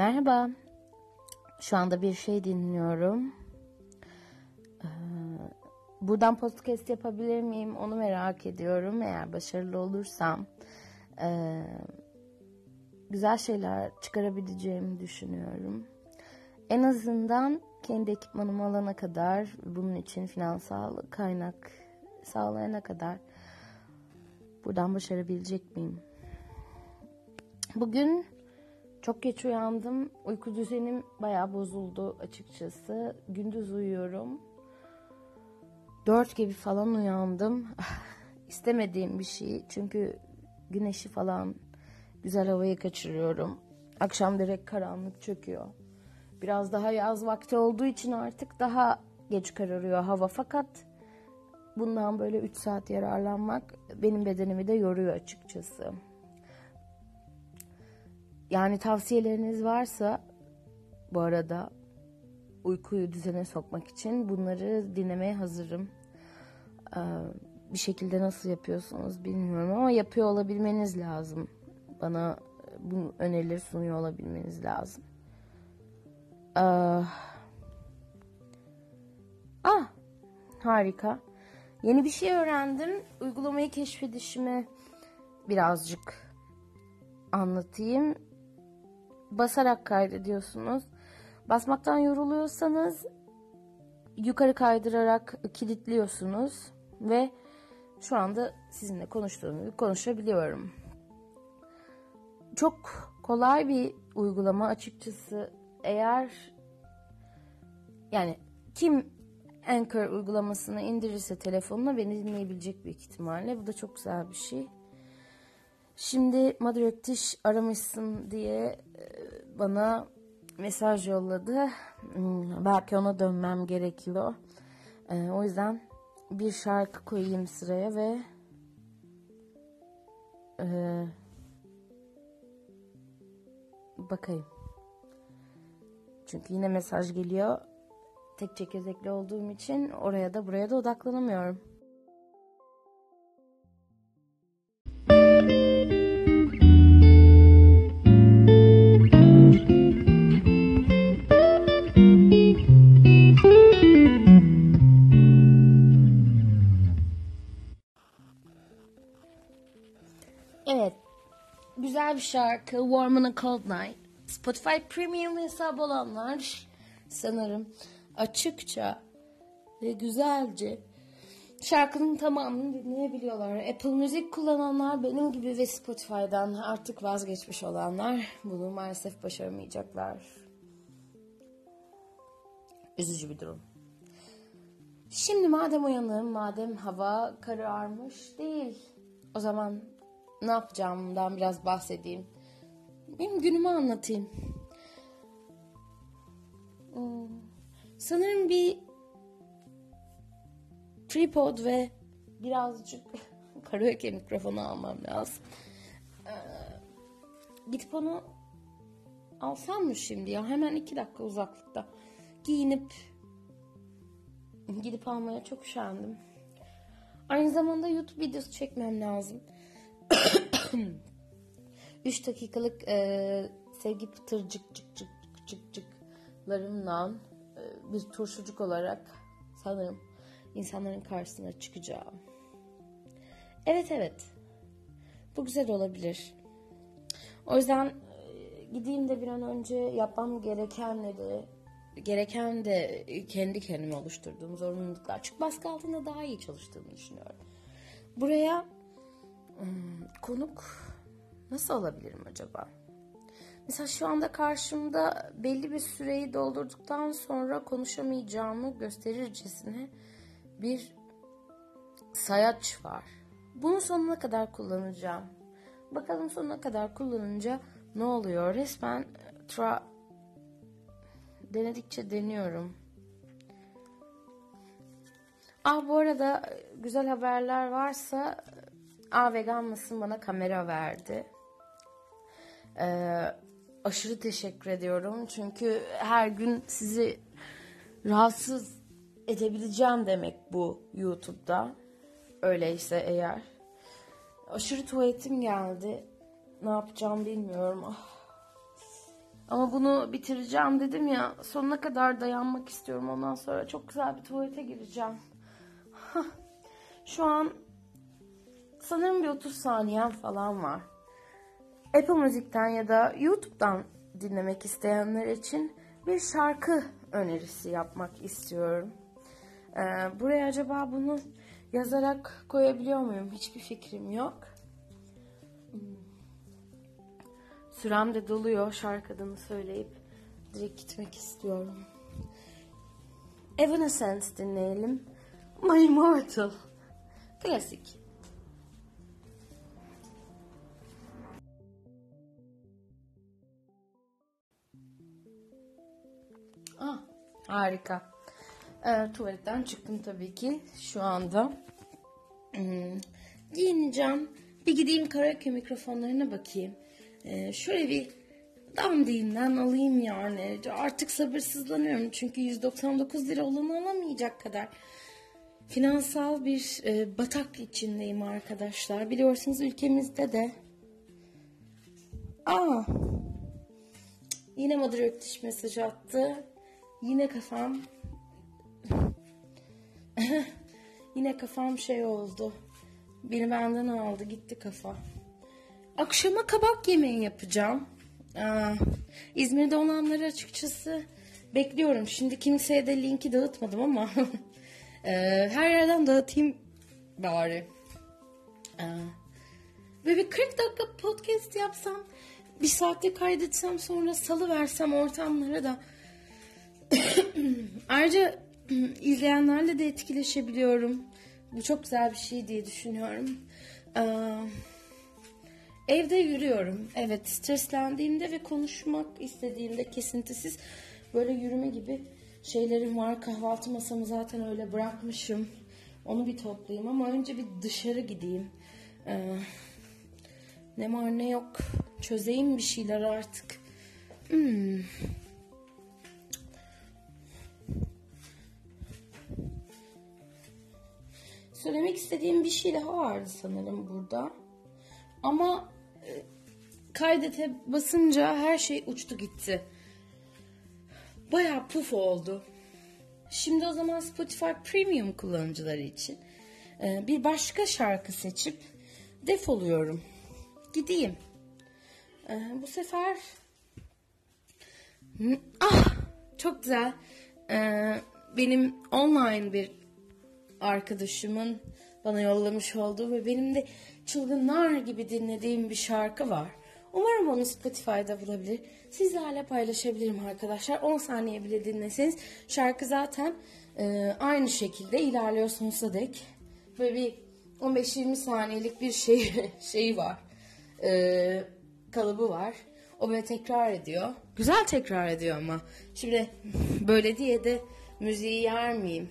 Merhaba. Şu anda bir şey dinliyorum. Ee, buradan podcast yapabilir miyim? Onu merak ediyorum. Eğer başarılı olursam e, güzel şeyler çıkarabileceğimi düşünüyorum. En azından kendi ekipmanımı alana kadar, bunun için finansal kaynak sağlayana kadar buradan başarabilecek miyim? Bugün çok geç uyandım. Uyku düzenim bayağı bozuldu açıkçası. Gündüz uyuyorum. Dört gibi falan uyandım. İstemediğim bir şey. Çünkü güneşi falan güzel havayı kaçırıyorum. Akşam direkt karanlık çöküyor. Biraz daha yaz vakti olduğu için artık daha geç kararıyor hava. Fakat bundan böyle 3 saat yararlanmak benim bedenimi de yoruyor açıkçası. Yani tavsiyeleriniz varsa bu arada uykuyu düzene sokmak için bunları dinlemeye hazırım. Ee, bir şekilde nasıl yapıyorsunuz bilmiyorum ama yapıyor olabilmeniz lazım. Bana bu önerileri sunuyor olabilmeniz lazım. Ee, ah harika. Yeni bir şey öğrendim. Uygulamayı keşfedişimi birazcık anlatayım basarak kaydediyorsunuz. Basmaktan yoruluyorsanız yukarı kaydırarak kilitliyorsunuz ve şu anda sizinle konuştuğum gibi konuşabiliyorum. Çok kolay bir uygulama açıkçası. Eğer yani kim Anchor uygulamasını indirirse telefonuna beni dinleyebilecek bir ihtimalle. Bu da çok güzel bir şey. Şimdi Mother Öktiş aramışsın diye e, bana mesaj yolladı. Hmm, belki ona dönmem gerekiyor. E, o yüzden bir şarkı koyayım sıraya ve e, bakayım. Çünkü yine mesaj geliyor. Tek çekirdekli olduğum için oraya da buraya da odaklanamıyorum. Evet. Güzel bir şarkı. Warm on a Cold Night. Spotify Premium hesabı olanlar sanırım açıkça ve güzelce şarkının tamamını dinleyebiliyorlar. Apple Music kullananlar benim gibi ve Spotify'dan artık vazgeçmiş olanlar bunu maalesef başaramayacaklar. Üzücü bir durum. Şimdi madem uyanım, madem hava kararmış değil, o zaman ne yapacağımdan biraz bahsedeyim. Benim günümü anlatayım. Hmm. Sanırım bir tripod ve birazcık karaoke mikrofonu almam lazım. Ee, gidip onu alsam mı şimdi ya? Hemen iki dakika uzaklıkta. Giyinip gidip almaya çok üşendim. Aynı zamanda YouTube videosu çekmem lazım. 3 dakikalık e, sevgi pıtırcık cık cık cık cıklarımla e, bir turşucuk olarak sanırım insanların karşısına çıkacağım. Evet evet. Bu güzel olabilir. O yüzden e, gideyim de bir an önce yapmam gerekenleri gereken de kendi kendime oluşturduğum zorunluluklar. Çünkü baskı altında daha iyi çalıştığımı düşünüyorum. Buraya hmm, konuk nasıl alabilirim acaba? Mesela şu anda karşımda belli bir süreyi doldurduktan sonra konuşamayacağımı gösterircesine bir sayaç var. Bunu sonuna kadar kullanacağım. Bakalım sonuna kadar kullanınca ne oluyor? Resmen tra denedikçe deniyorum. Ah bu arada güzel haberler varsa A vegan mısın bana kamera verdi. Ee, aşırı teşekkür ediyorum. Çünkü her gün sizi rahatsız edebileceğim demek bu YouTube'da. Öyleyse eğer. Aşırı tuvaletim geldi. Ne yapacağım bilmiyorum. Ah. Ama bunu bitireceğim dedim ya. Sonuna kadar dayanmak istiyorum. Ondan sonra çok güzel bir tuvalete gireceğim. Şu an sanırım bir 30 saniyem falan var. Apple Müzik'ten ya da YouTube'dan dinlemek isteyenler için bir şarkı önerisi yapmak istiyorum. Ee, buraya acaba bunu yazarak koyabiliyor muyum? Hiçbir fikrim yok. Hmm. Sürem de doluyor şarkı adını söyleyip direkt gitmek istiyorum. Evanescence dinleyelim. My Immortal. Klasik. Ah, harika. Ee, tuvaletten çıktım tabii ki şu anda. Hmm, giyineceğim. Bir gideyim karaoke mikrofonlarına bakayım. Ee, şöyle bir dandiğinden alayım yani. Artık sabırsızlanıyorum çünkü 199 lira olanı alamayacak kadar finansal bir e, batak içindeyim arkadaşlar. Biliyorsunuz ülkemizde de. Aa, yine Mother Öktiş mesaj attı. Yine kafam yine kafam şey oldu. Biri benden aldı gitti kafa. Akşama kabak yemeği yapacağım. Aa, İzmir'de olanları açıkçası bekliyorum. Şimdi kimseye de linki dağıtmadım ama e, her yerden dağıtayım bari. Aa, ve bir 40 dakika podcast yapsam bir saatte kaydetsem sonra salı versem ortamlara da ayrıca izleyenlerle de etkileşebiliyorum. Bu çok güzel bir şey diye düşünüyorum. Ee, evde yürüyorum. Evet streslendiğimde ve konuşmak istediğimde kesintisiz böyle yürüme gibi şeylerim var. Kahvaltı masamı zaten öyle bırakmışım. Onu bir toplayayım ama önce bir dışarı gideyim. Ee, ne var ne yok çözeyim bir şeyler artık. Hmm. İstediğim bir şey daha vardı sanırım burada. Ama e, kaydete basınca her şey uçtu gitti. Baya puf oldu. Şimdi o zaman Spotify Premium kullanıcıları için e, bir başka şarkı seçip defoluyorum. Gideyim. E, bu sefer ah çok güzel. Benim online bir arkadaşımın bana yollamış olduğu ve benim de çılgınlar gibi dinlediğim bir şarkı var. Umarım onu Spotify'da bulabilir. Sizlerle paylaşabilirim arkadaşlar. 10 saniye bile dinleseniz şarkı zaten e, aynı şekilde ilerliyor sonsuza dek. Böyle bir 15-20 saniyelik bir şey şeyi var. E, kalıbı var. O böyle tekrar ediyor. Güzel tekrar ediyor ama. Şimdi böyle diye de müziği yer miyim?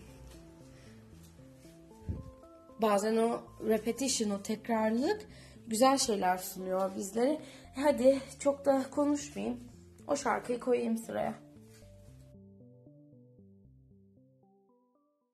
Bazen o repetition, o tekrarlılık güzel şeyler sunuyor bizlere. Hadi çok da konuşmayayım. O şarkıyı koyayım sıraya.